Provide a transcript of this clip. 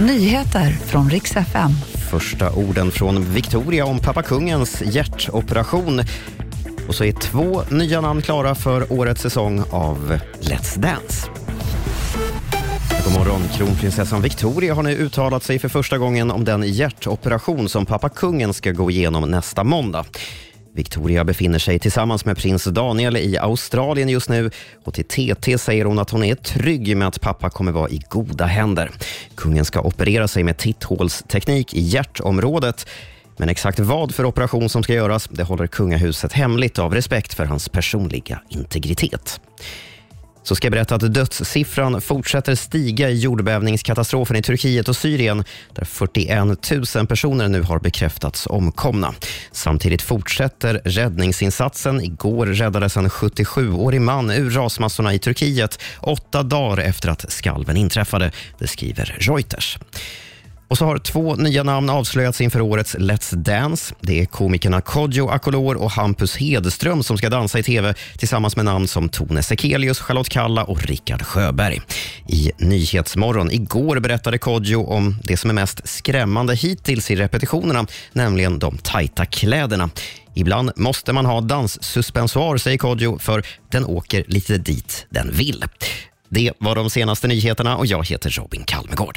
Nyheter från riks FM. Första orden från Victoria om pappa kungens hjärtoperation. Och så är två nya namn klara för årets säsong av Let's Dance. God morgon. Kronprinsessan Victoria har nu uttalat sig för första gången om den hjärtoperation som pappa kungen ska gå igenom nästa måndag. Victoria befinner sig tillsammans med prins Daniel i Australien just nu och till TT säger hon att hon är trygg med att pappa kommer vara i goda händer. Kungen ska operera sig med titthålsteknik i hjärtområdet men exakt vad för operation som ska göras det håller kungahuset hemligt av respekt för hans personliga integritet. Så ska jag berätta att dödssiffran fortsätter stiga i jordbävningskatastrofen i Turkiet och Syrien där 41 000 personer nu har bekräftats omkomna. Samtidigt fortsätter räddningsinsatsen. Igår räddades en 77-årig man ur rasmassorna i Turkiet åtta dagar efter att skalven inträffade, det skriver Reuters. Och så har två nya namn avslöjats inför årets Let's Dance. Det är komikerna Kodjo Akolor och Hampus Hedström som ska dansa i tv tillsammans med namn som Tone Sekelius, Charlotte Kalla och Rickard Sjöberg. I Nyhetsmorgon igår berättade Kodjo om det som är mest skrämmande hittills i repetitionerna, nämligen de tajta kläderna. Ibland måste man ha danssuspensoar, säger Kodjo, för den åker lite dit den vill. Det var de senaste nyheterna och jag heter Robin Kalmegård.